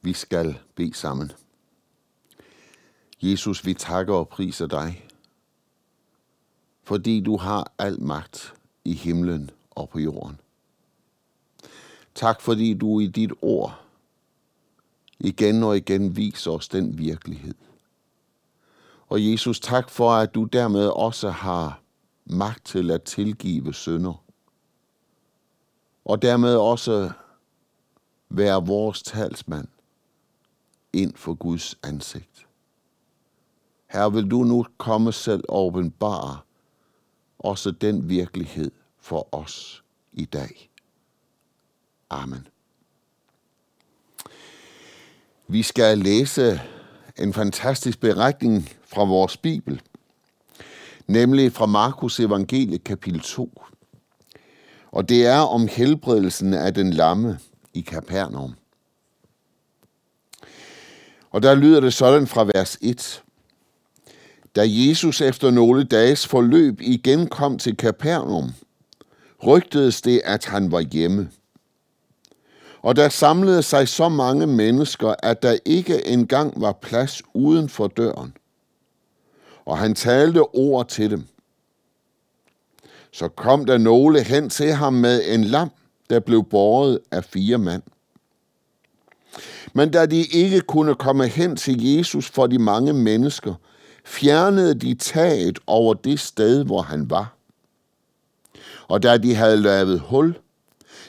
Vi skal bede sammen. Jesus, vi takker og priser dig, fordi du har al magt i himlen og på jorden. Tak fordi du i dit ord igen og igen viser os den virkelighed. Og Jesus, tak for, at du dermed også har magt til at tilgive synder. Og dermed også være vores talsmand ind for Guds ansigt. Her vil du nu komme selv åbenbare også den virkelighed for os i dag. Amen. Vi skal læse en fantastisk beretning fra vores Bibel, nemlig fra Markus Evangelie kapitel 2. Og det er om helbredelsen af den lamme i Kapernaum. Og der lyder det sådan fra vers 1. Da Jesus efter nogle dages forløb igen kom til Kapernaum, rygtedes det, at han var hjemme. Og der samlede sig så mange mennesker, at der ikke engang var plads uden for døren. Og han talte ord til dem. Så kom der nogle hen til ham med en lam, der blev båret af fire mand. Men da de ikke kunne komme hen til Jesus for de mange mennesker, fjernede de taget over det sted, hvor han var. Og da de havde lavet hul,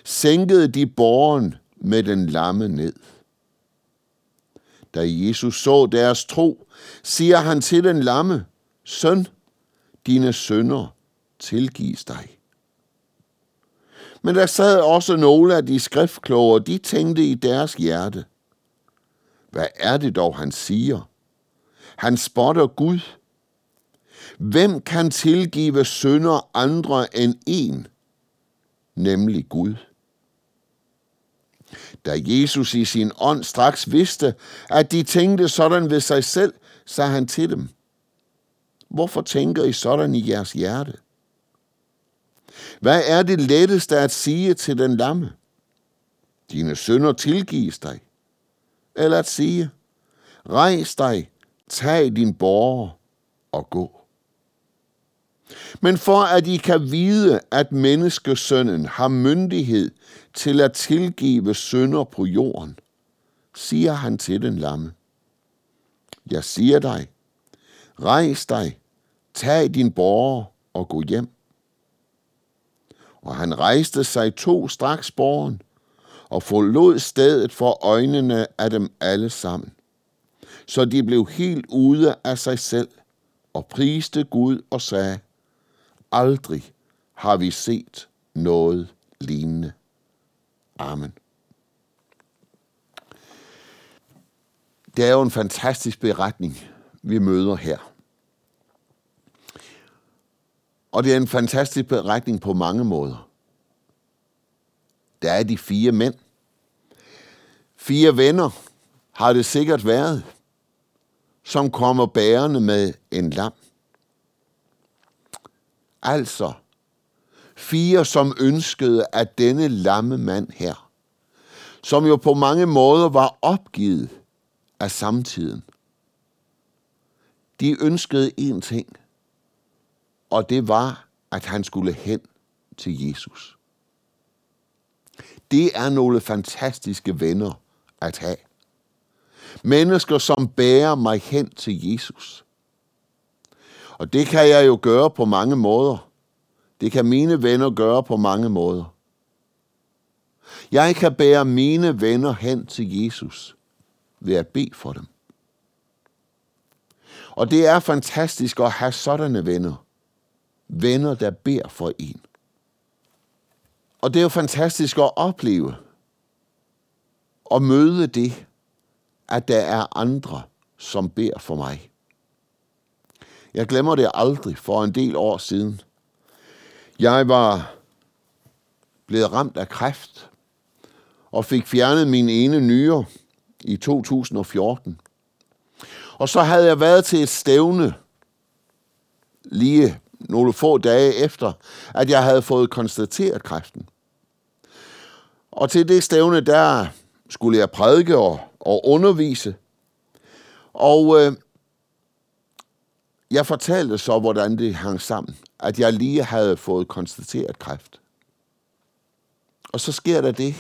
sænkede de borgen med den lamme ned. Da Jesus så deres tro, siger han til den lamme, Søn, dine sønder tilgives dig. Men der sad også nogle af de skriftkloge, og de tænkte i deres hjerte, hvad er det dog, han siger? Han spotter Gud. Hvem kan tilgive sønder andre end en, nemlig Gud? Da Jesus i sin ånd straks vidste, at de tænkte sådan ved sig selv, sagde han til dem, Hvorfor tænker I sådan i jeres hjerte? Hvad er det letteste at sige til den lamme? Dine sønder tilgives dig. Eller at sige, rejs dig, tag din borger og gå. Men for at I kan vide, at menneskesønnen har myndighed til at tilgive sønder på jorden, siger han til den lamme. Jeg siger dig, rejs dig, tag din borger og gå hjem. Og han rejste sig to straks borgen og forlod stedet for øjnene af dem alle sammen. Så de blev helt ude af sig selv og priste Gud og sagde, aldrig har vi set noget lignende. Amen. Det er jo en fantastisk beretning, vi møder her. Og det er en fantastisk beretning på mange måder. Der er de fire mænd. Fire venner har det sikkert været, som kommer bærende med en lam. Altså, fire som ønskede, at denne lamme mand her, som jo på mange måder var opgivet af samtiden, de ønskede én ting, og det var, at han skulle hen til Jesus. Det er nogle fantastiske venner at have. Mennesker, som bærer mig hen til Jesus. Og det kan jeg jo gøre på mange måder. Det kan mine venner gøre på mange måder. Jeg kan bære mine venner hen til Jesus ved at bede for dem. Og det er fantastisk at have sådanne venner. Venner, der beder for en. Og det er jo fantastisk at opleve og møde det, at der er andre, som beder for mig. Jeg glemmer det aldrig for en del år siden. Jeg var blevet ramt af kræft og fik fjernet min ene nyre i 2014. Og så havde jeg været til et stævne lige nogle få dage efter, at jeg havde fået konstateret kræften. Og til det stævne, der skulle jeg prædike og, og undervise. Og øh, jeg fortalte så, hvordan det hang sammen. At jeg lige havde fået konstateret kræft. Og så sker der det,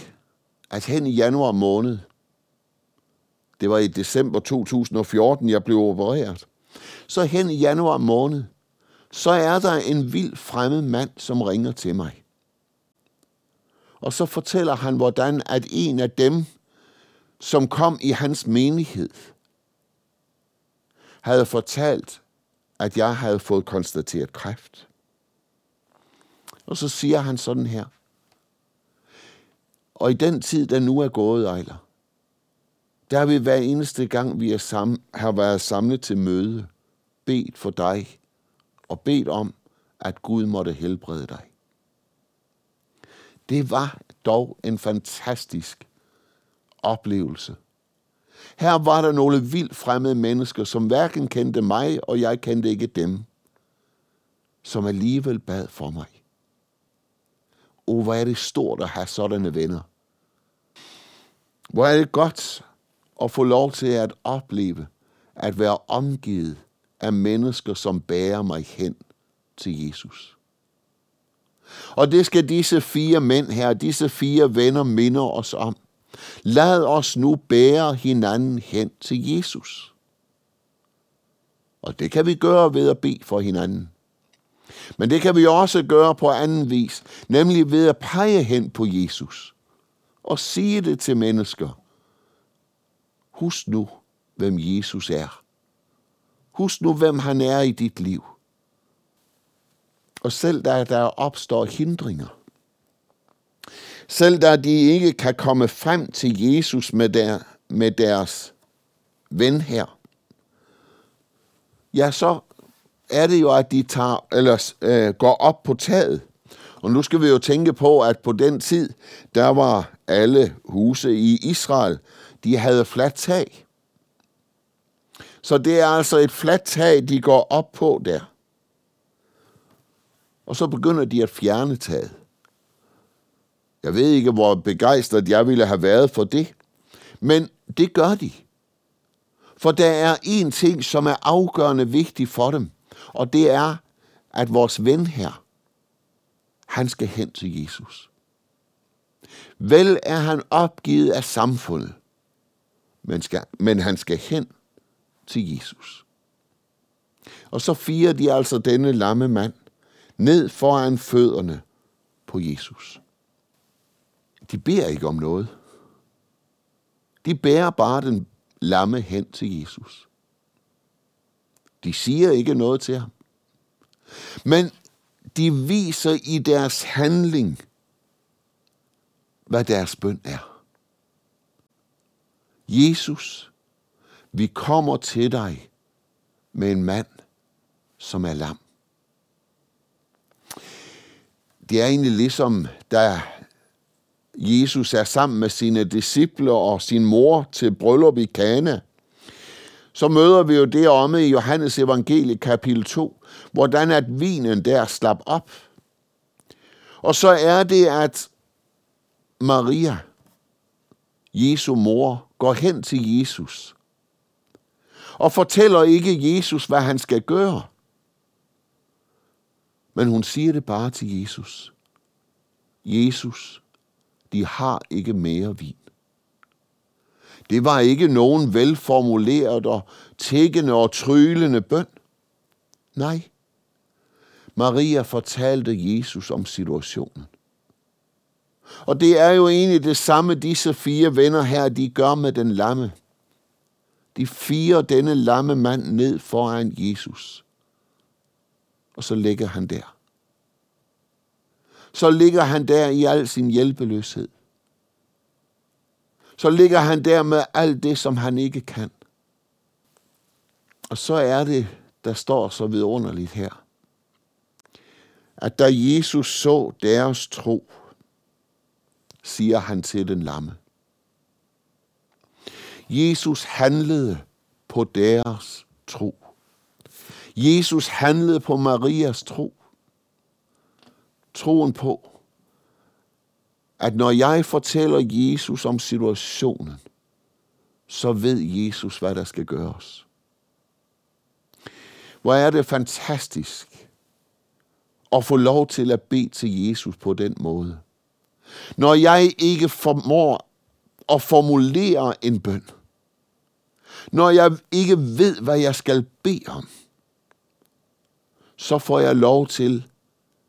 at hen i januar måned, det var i december 2014, jeg blev opereret, så hen i januar måned, så er der en vild fremmed mand, som ringer til mig. Og så fortæller han, hvordan at en af dem, som kom i hans menighed, havde fortalt, at jeg havde fået konstateret kræft. Og så siger han sådan her. Og i den tid, der nu er gået, Ejler, der har vi hver eneste gang, vi er sammen, har været samlet til møde, bedt for dig og bedt om, at Gud måtte helbrede dig. Det var dog en fantastisk oplevelse. Her var der nogle vildt fremmede mennesker, som hverken kendte mig, og jeg kendte ikke dem, som alligevel bad for mig. Og hvor er det stort at have sådanne venner. Hvor er det godt at få lov til at opleve, at være omgivet af mennesker, som bærer mig hen til Jesus. Og det skal disse fire mænd her, disse fire venner minder os om. Lad os nu bære hinanden hen til Jesus. Og det kan vi gøre ved at bede for hinanden. Men det kan vi også gøre på anden vis, nemlig ved at pege hen på Jesus og sige det til mennesker. Husk nu, hvem Jesus er. Husk nu, hvem han er i dit liv. Og selv da der opstår hindringer, selv da de ikke kan komme frem til Jesus med, der, med deres ven her, ja, så er det jo, at de tager, eller, øh, går op på taget. Og nu skal vi jo tænke på, at på den tid, der var alle huse i Israel, de havde fladt tag. Så det er altså et fladt tag, de går op på der. Og så begynder de at fjerne taget. Jeg ved ikke, hvor begejstret jeg ville have været for det, men det gør de. For der er en ting, som er afgørende vigtig for dem, og det er, at vores ven her, han skal hen til Jesus. Vel er han opgivet af samfundet, men, skal, men han skal hen til Jesus. Og så firer de altså denne lamme mand ned foran fødderne på Jesus. De beder ikke om noget. De bærer bare den lamme hen til Jesus. De siger ikke noget til ham. Men de viser i deres handling, hvad deres bøn er. Jesus, vi kommer til dig med en mand, som er lam. Det er egentlig ligesom, da Jesus er sammen med sine disciple og sin mor til bryllup i Kana. Så møder vi jo det om i Johannes evangelie kapitel 2, hvordan at vinen der slap op. Og så er det, at Maria, Jesu mor, går hen til Jesus og fortæller ikke Jesus, hvad han skal gøre. Men hun siger det bare til Jesus. Jesus, de har ikke mere vin. Det var ikke nogen velformuleret og tækkende og tryllende bøn. Nej. Maria fortalte Jesus om situationen. Og det er jo egentlig det samme, disse fire venner her, de gør med den lamme. De firer denne lamme mand ned foran Jesus. Og så ligger han der så ligger han der i al sin hjælpeløshed. Så ligger han der med alt det, som han ikke kan. Og så er det, der står så vidunderligt her, at da Jesus så deres tro, siger han til den lamme. Jesus handlede på deres tro. Jesus handlede på Marias tro troen på, at når jeg fortæller Jesus om situationen, så ved Jesus, hvad der skal gøres. Hvor er det fantastisk at få lov til at bede til Jesus på den måde. Når jeg ikke formår at formulere en bøn, når jeg ikke ved, hvad jeg skal bede om, så får jeg lov til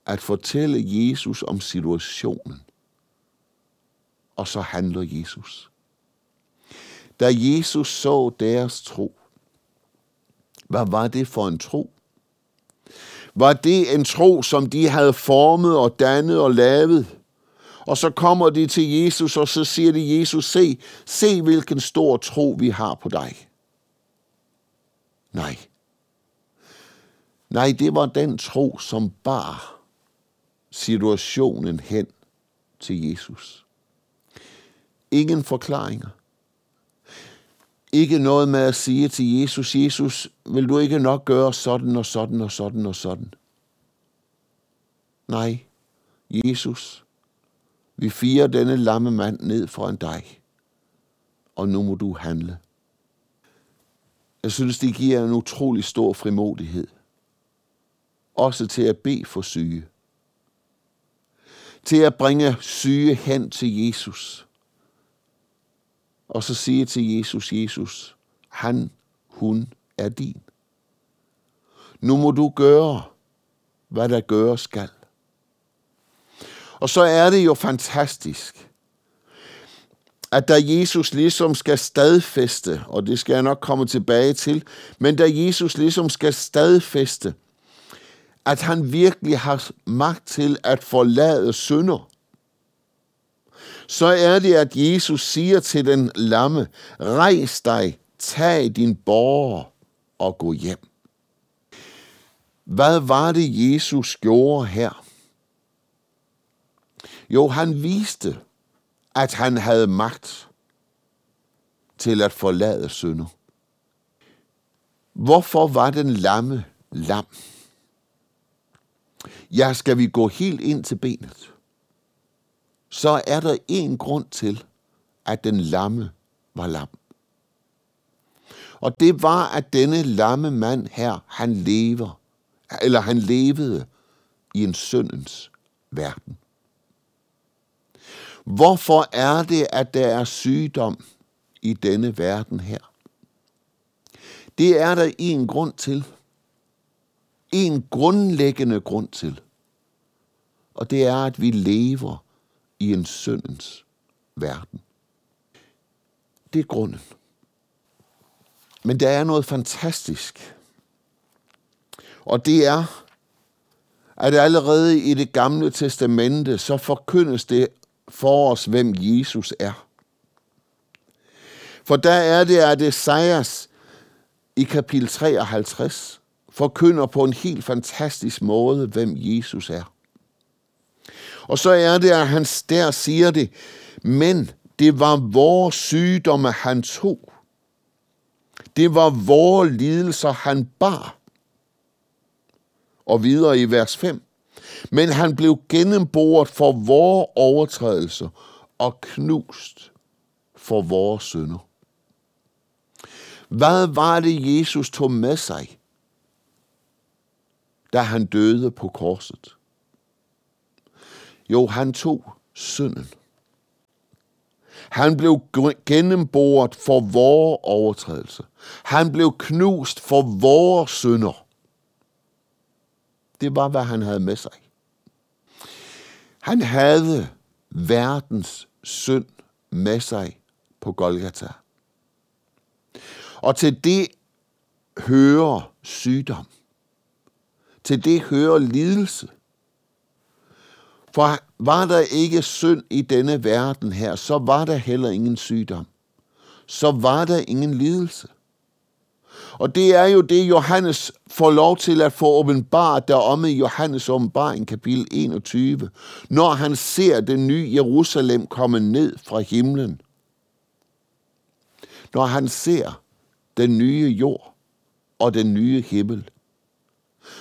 at fortælle Jesus om situationen. Og så handler Jesus. Da Jesus så deres tro, hvad var det for en tro? Var det en tro, som de havde formet og dannet og lavet? Og så kommer de til Jesus, og så siger de, Jesus, se, se hvilken stor tro vi har på dig. Nej. Nej, det var den tro, som bar situationen hen til Jesus. Ingen forklaringer. Ikke noget med at sige til Jesus, Jesus, vil du ikke nok gøre sådan og sådan og sådan og sådan? Nej, Jesus, vi firer denne lamme mand ned foran dig, og nu må du handle. Jeg synes, det giver en utrolig stor frimodighed. Også til at bede for syge. Til at bringe syge hen til Jesus. Og så sige til Jesus, Jesus, han, hun er din. Nu må du gøre, hvad der gøres skal. Og så er det jo fantastisk, at da Jesus ligesom skal stadfeste, og det skal jeg nok komme tilbage til, men da Jesus ligesom skal stadfeste, at han virkelig har magt til at forlade synder, så er det, at Jesus siger til den lamme, rejs dig, tag din borger og gå hjem. Hvad var det, Jesus gjorde her? Jo, han viste, at han havde magt til at forlade synder. Hvorfor var den lamme lam? Ja, skal vi gå helt ind til benet, så er der en grund til, at den lamme var lam. Og det var, at denne lamme mand her, han lever, eller han levede i en syndens verden. Hvorfor er det, at der er sygdom i denne verden her? Det er der en grund til. En grundlæggende grund til. Og det er, at vi lever i en syndens verden. Det er grunden. Men der er noget fantastisk. Og det er, at allerede i det gamle testamente, så forkyndes det for os, hvem Jesus er. For der er det, at Esajas i kapitel 53 forkynder på en helt fantastisk måde, hvem Jesus er. Og så er det, at han der siger det, men det var vores sygdomme, han tog. Det var vores lidelser, han bar. Og videre i vers 5. Men han blev gennemboret for vores overtrædelser og knust for vores synder. Hvad var det, Jesus tog med sig, da han døde på korset? Jo, han tog synden. Han blev gennemboret for vores overtrædelse. Han blev knust for vores synder. Det var, hvad han havde med sig. Han havde verdens synd med sig på Golgata. Og til det hører sygdom. Til det hører lidelse. For var der ikke synd i denne verden her, så var der heller ingen sygdom. Så var der ingen lidelse. Og det er jo det, Johannes får lov til at få åbenbart deromme i Johannes åbenbaring kapitel 21, når han ser det nye Jerusalem komme ned fra himlen. Når han ser den nye jord og den nye himmel.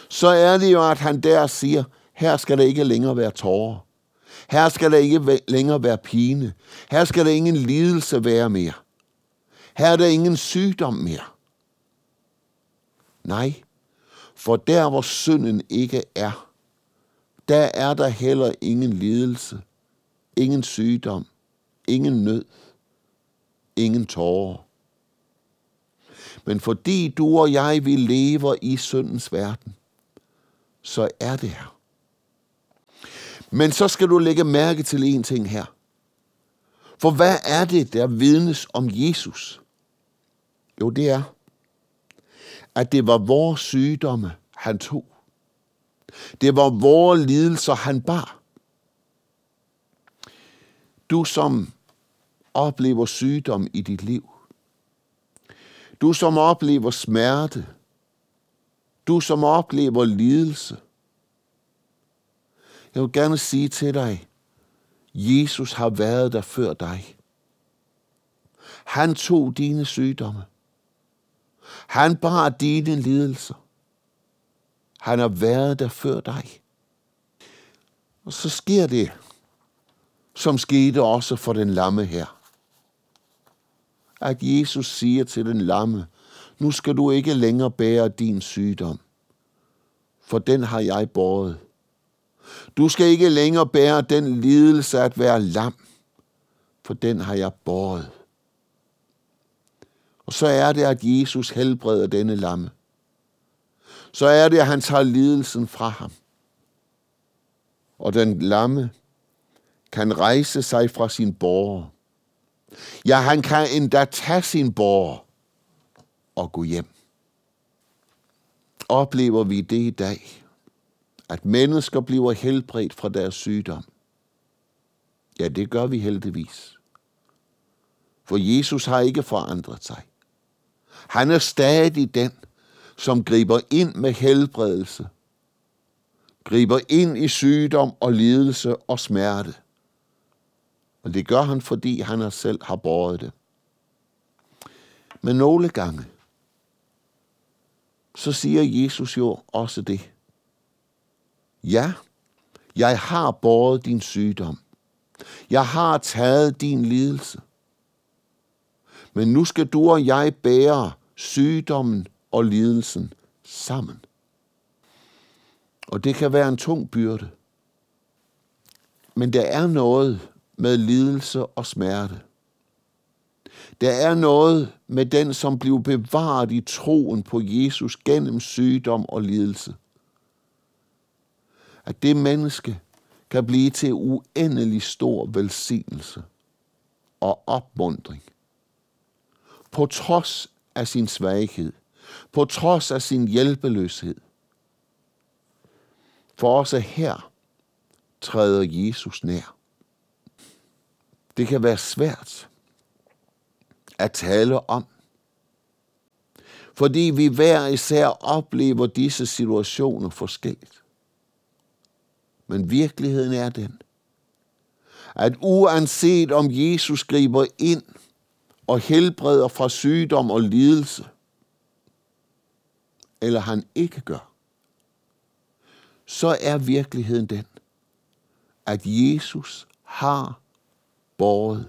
Så er det jo, at han der siger, her skal der ikke længere være tårer. Her skal der ikke længere være pine. Her skal der ingen lidelse være mere. Her er der ingen sygdom mere. Nej, for der hvor synden ikke er, der er der heller ingen lidelse, ingen sygdom, ingen nød, ingen tårer. Men fordi du og jeg, vi lever i syndens verden, så er det her. Men så skal du lægge mærke til en ting her. For hvad er det, der vidnes om Jesus? Jo, det er, at det var vores sygdomme, han tog. Det var vores lidelser, han bar. Du som oplever sygdom i dit liv. Du som oplever smerte. Du som oplever lidelse. Jeg vil gerne sige til dig, Jesus har været der før dig. Han tog dine sygdomme. Han bar dine lidelser. Han har været der før dig. Og så sker det, som skete også for den lamme her. At Jesus siger til den lamme, nu skal du ikke længere bære din sygdom, for den har jeg båret. Du skal ikke længere bære den lidelse at være lam, for den har jeg båret. Og så er det, at Jesus helbreder denne lamme. Så er det, at han tager lidelsen fra ham. Og den lamme kan rejse sig fra sin borger. Ja, han kan endda tage sin borger og gå hjem. Oplever vi det i dag, at mennesker bliver helbredt fra deres sygdom? Ja, det gør vi heldigvis. For Jesus har ikke forandret sig. Han er stadig den, som griber ind med helbredelse, griber ind i sygdom og lidelse og smerte. Og det gør han, fordi han selv har båret det. Men nogle gange, så siger Jesus jo også det. Ja, jeg har båret din sygdom. Jeg har taget din lidelse. Men nu skal du og jeg bære sygdommen og lidelsen sammen. Og det kan være en tung byrde. Men der er noget med lidelse og smerte. Der er noget med den, som blev bevaret i troen på Jesus gennem sygdom og lidelse. At det menneske kan blive til uendelig stor velsignelse og opmundring. På trods af sin svaghed, på trods af sin hjælpeløshed. For også her træder Jesus nær. Det kan være svært at tale om, fordi vi hver især oplever disse situationer forskelligt. Men virkeligheden er den, at uanset om Jesus griber ind og helbreder fra sygdom og lidelse, eller han ikke gør, så er virkeligheden den, at Jesus har båret.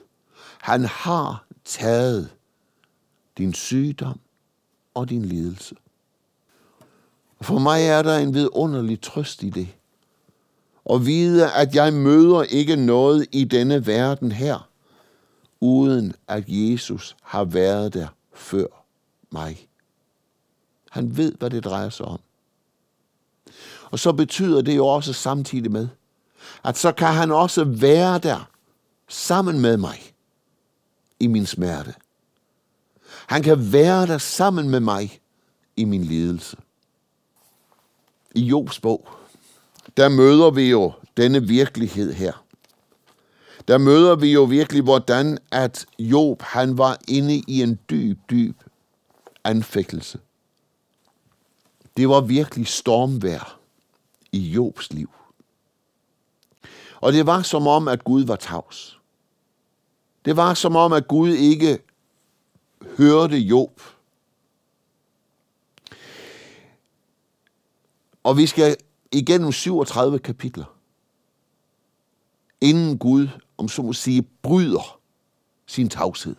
Han har taget din sygdom og din lidelse. For mig er der en vidunderlig trøst i det. Og vide, at jeg møder ikke noget i denne verden her, uden at Jesus har været der før mig. Han ved, hvad det drejer sig om. Og så betyder det jo også samtidig med, at så kan han også være der sammen med mig i min smerte. Han kan være der sammen med mig i min lidelse. I Jobs bog, der møder vi jo denne virkelighed her. Der møder vi jo virkelig, hvordan at Job, han var inde i en dyb, dyb anfægtelse. Det var virkelig stormvær i Jobs liv. Og det var som om, at Gud var tavs. Det var som om, at Gud ikke hørte Job. Og vi skal igennem 37 kapitler, inden Gud, om så må sige, bryder sin tavshed.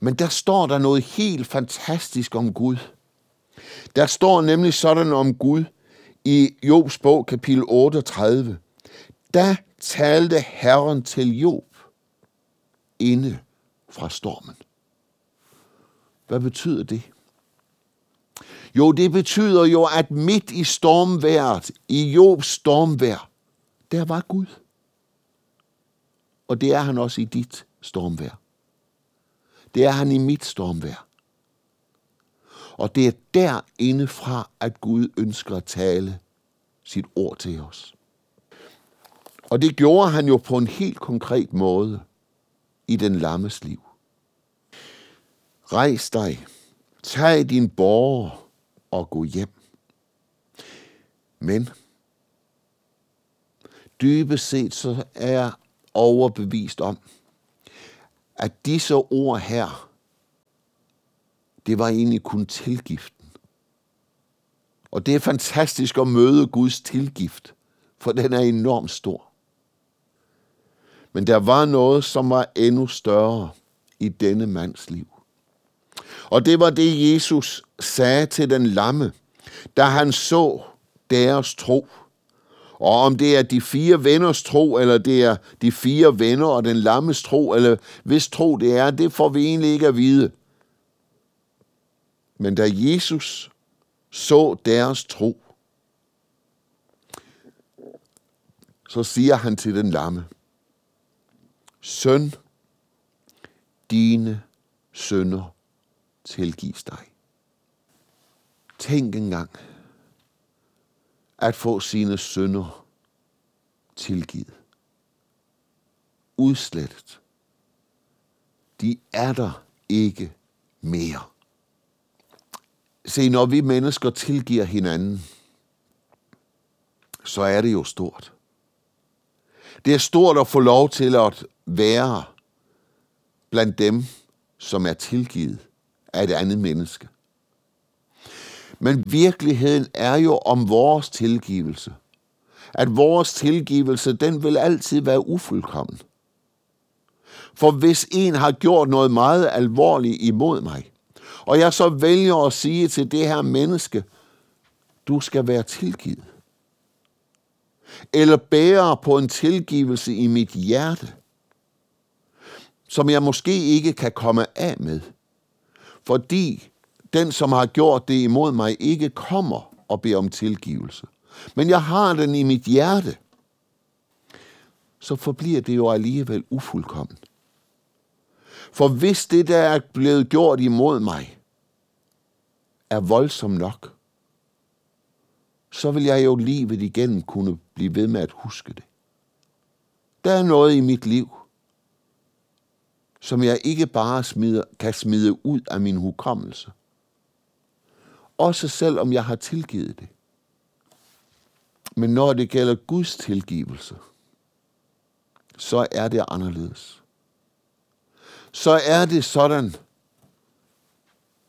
Men der står der noget helt fantastisk om Gud. Der står nemlig sådan om Gud i Jobs bog, kapitel 38. Da talte Herren til Job inde fra stormen. Hvad betyder det? Jo, det betyder jo, at midt i stormværet, i Jobs stormvær, der var Gud. Og det er han også i dit stormvær. Det er han i mit stormvær. Og det er derinde fra, at Gud ønsker at tale sit ord til os. Og det gjorde han jo på en helt konkret måde i den lammes liv. Rejs dig, tag din borger og gå hjem. Men dybest set så er overbevist om, at disse ord her, det var egentlig kun tilgiften. Og det er fantastisk at møde Guds tilgift, for den er enormt stor. Men der var noget, som var endnu større i denne mands liv. Og det var det, Jesus sagde til den lamme, da han så deres tro. Og om det er de fire venners tro, eller det er de fire venner og den lammes tro, eller hvis tro det er, det får vi egentlig ikke at vide. Men da Jesus så deres tro, så siger han til den lamme, Søn, dine sønder tilgives dig. Tænk engang at få sine sønder tilgivet. Udslettet. De er der ikke mere. Se, når vi mennesker tilgiver hinanden, så er det jo stort. Det er stort at få lov til at være blandt dem, som er tilgivet af et andet menneske. Men virkeligheden er jo om vores tilgivelse. At vores tilgivelse, den vil altid være ufuldkommen. For hvis en har gjort noget meget alvorligt imod mig, og jeg så vælger at sige til det her menneske, du skal være tilgivet, eller bære på en tilgivelse i mit hjerte, som jeg måske ikke kan komme af med, fordi den, som har gjort det imod mig, ikke kommer og beder om tilgivelse. Men jeg har den i mit hjerte. Så forbliver det jo alligevel ufuldkommen. For hvis det, der er blevet gjort imod mig, er voldsomt nok, så vil jeg jo livet igennem kunne blive ved med at huske det. Der er noget i mit liv, som jeg ikke bare smider, kan smide ud af min hukommelse. Også selvom jeg har tilgivet det. Men når det gælder Guds tilgivelse, så er det anderledes. Så er det sådan,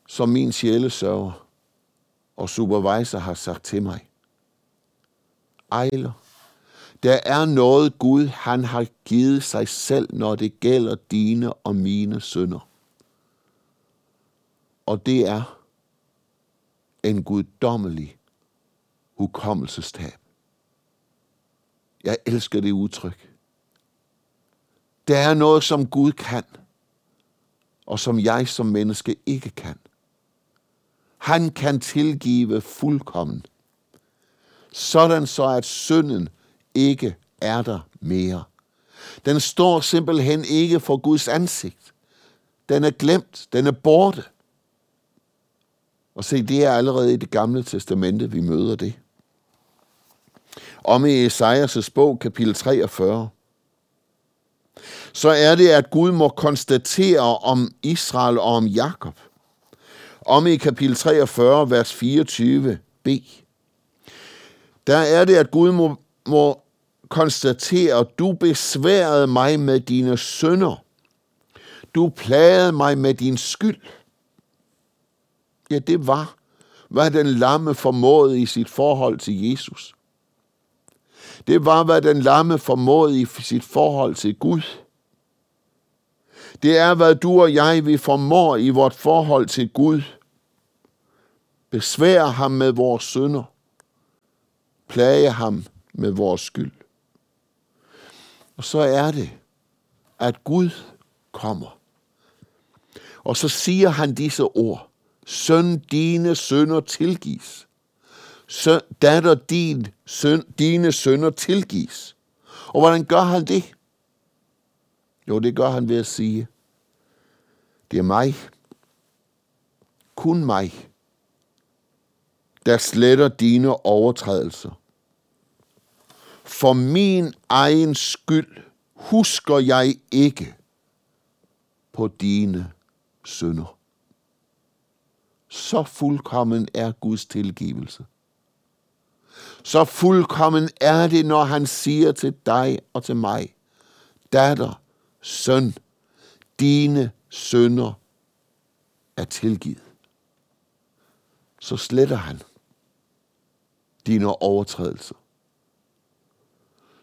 som min sjælesørger og supervisor har sagt til mig. Ejler, der er noget Gud, han har givet sig selv, når det gælder dine og mine sønder. Og det er en guddommelig hukommelsestab. Jeg elsker det udtryk. Der er noget, som Gud kan, og som jeg som menneske ikke kan. Han kan tilgive fuldkommen, sådan så at synden ikke er der mere. Den står simpelthen ikke for Guds ansigt. Den er glemt, den er borte. Og se, det er allerede i det gamle testamente, vi møder det. Om i Esajas' bog, kapitel 43, så er det, at Gud må konstatere om Israel og om Jakob. Om i kapitel 43, vers 24b. Der er det, at Gud må, må konstatere, du besværede mig med dine sønder. Du plagede mig med din skyld. Ja, det var, hvad den lamme formåede i sit forhold til Jesus. Det var, hvad den lamme formåede i sit forhold til Gud. Det er, hvad du og jeg vi formår i vort forhold til Gud. Besvær ham med vores synder. Plage ham med vores skyld. Og så er det, at Gud kommer. Og så siger han disse ord. Søn, dine sønder tilgives. Søn, datter, din, søn, dine sønder tilgives. Og hvordan gør han det? Jo, det gør han ved at sige, det er mig, kun mig, der sletter dine overtrædelser. For min egen skyld husker jeg ikke på dine sønder. Så fuldkommen er Guds tilgivelse. Så fuldkommen er det, når han siger til dig og til mig, datter, søn, dine sønder er tilgivet. Så sletter han dine overtrædelser.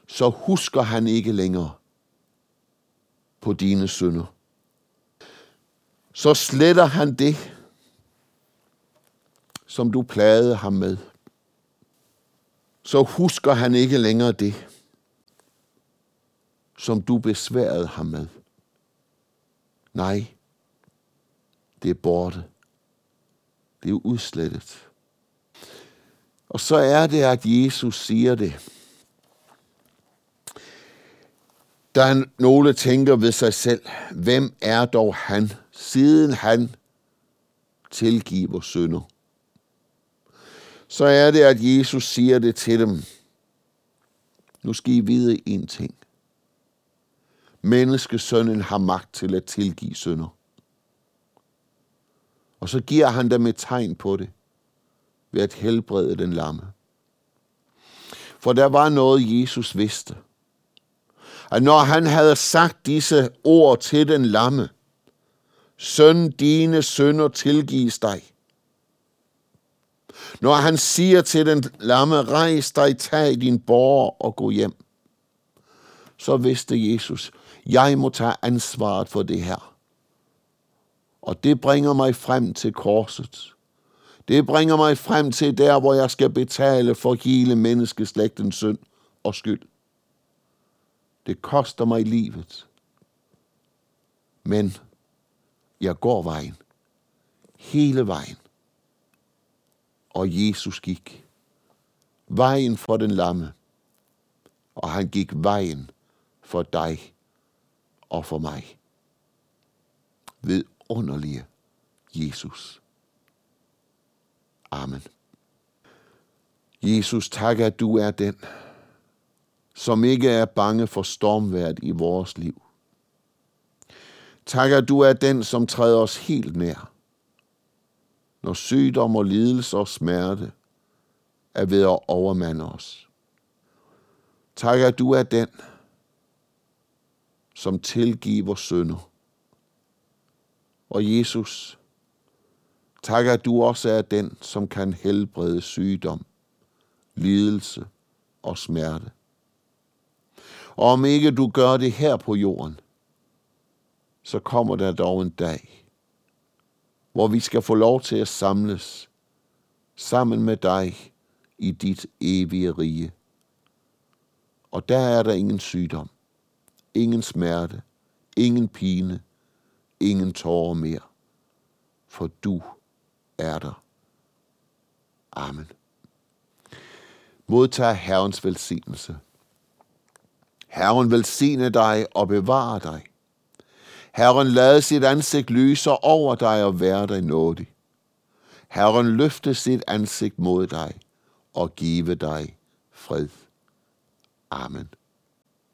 Så husker han ikke længere på dine sønder. Så sletter han det, som du plagede ham med. Så husker han ikke længere det, som du besværede ham med. Nej, det er borte. Det er udslettet. Og så er det, at Jesus siger det. Der er nogle tænker ved sig selv, hvem er dog han, siden han tilgiver synder? Så er det, at Jesus siger det til dem. Nu skal I vide en ting. Menneskesønnen har magt til at tilgive synder. Og så giver han dem et tegn på det, ved at helbrede den lamme. For der var noget, Jesus vidste. At når han havde sagt disse ord til den lamme, Søn, dine sønder tilgives dig. Når han siger til den lamme, rejs dig, tag din borger og gå hjem, så vidste Jesus, jeg må tage ansvaret for det her. Og det bringer mig frem til korset. Det bringer mig frem til der, hvor jeg skal betale for hele menneskeslægtens synd og skyld. Det koster mig livet. Men jeg går vejen. Hele vejen. Og Jesus gik. Vejen for den lamme. Og han gik vejen for dig og for mig. Ved underlige Jesus. Amen. Jesus, tak at du er den, som ikke er bange for stormværd i vores liv. Tak at du er den, som træder os helt nær, når sygdom og lidelse og smerte er ved at overmande os. Tak at du er den, som tilgiver synder. Og Jesus, tak at du også er den, som kan helbrede sygdom, lidelse og smerte. Og om ikke du gør det her på jorden, så kommer der dog en dag, hvor vi skal få lov til at samles sammen med dig i dit evige rige. Og der er der ingen sygdom, ingen smerte, ingen pine, ingen tårer mere, for du er der. Amen. Modtag Herrens velsignelse. Herren velsigne dig og bevare dig. Herren lade sit ansigt lyse over dig og være dig nådig. Herren løfte sit ansigt mod dig og give dig fred. Amen.